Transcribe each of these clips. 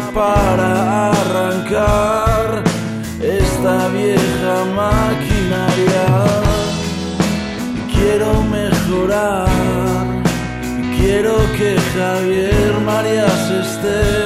para arrancar esta vieja maquinaria. Quiero mejorar, quiero que Javier Marías esté.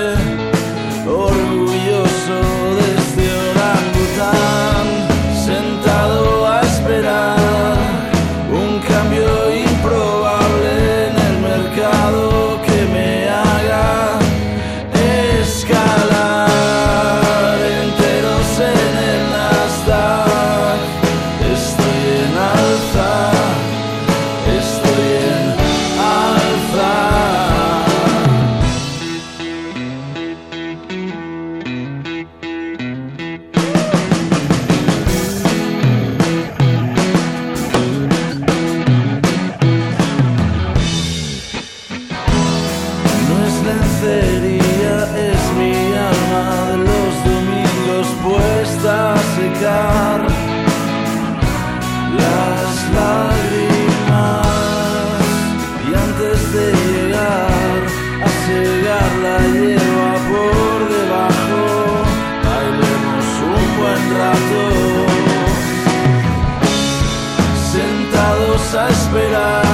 a esperar.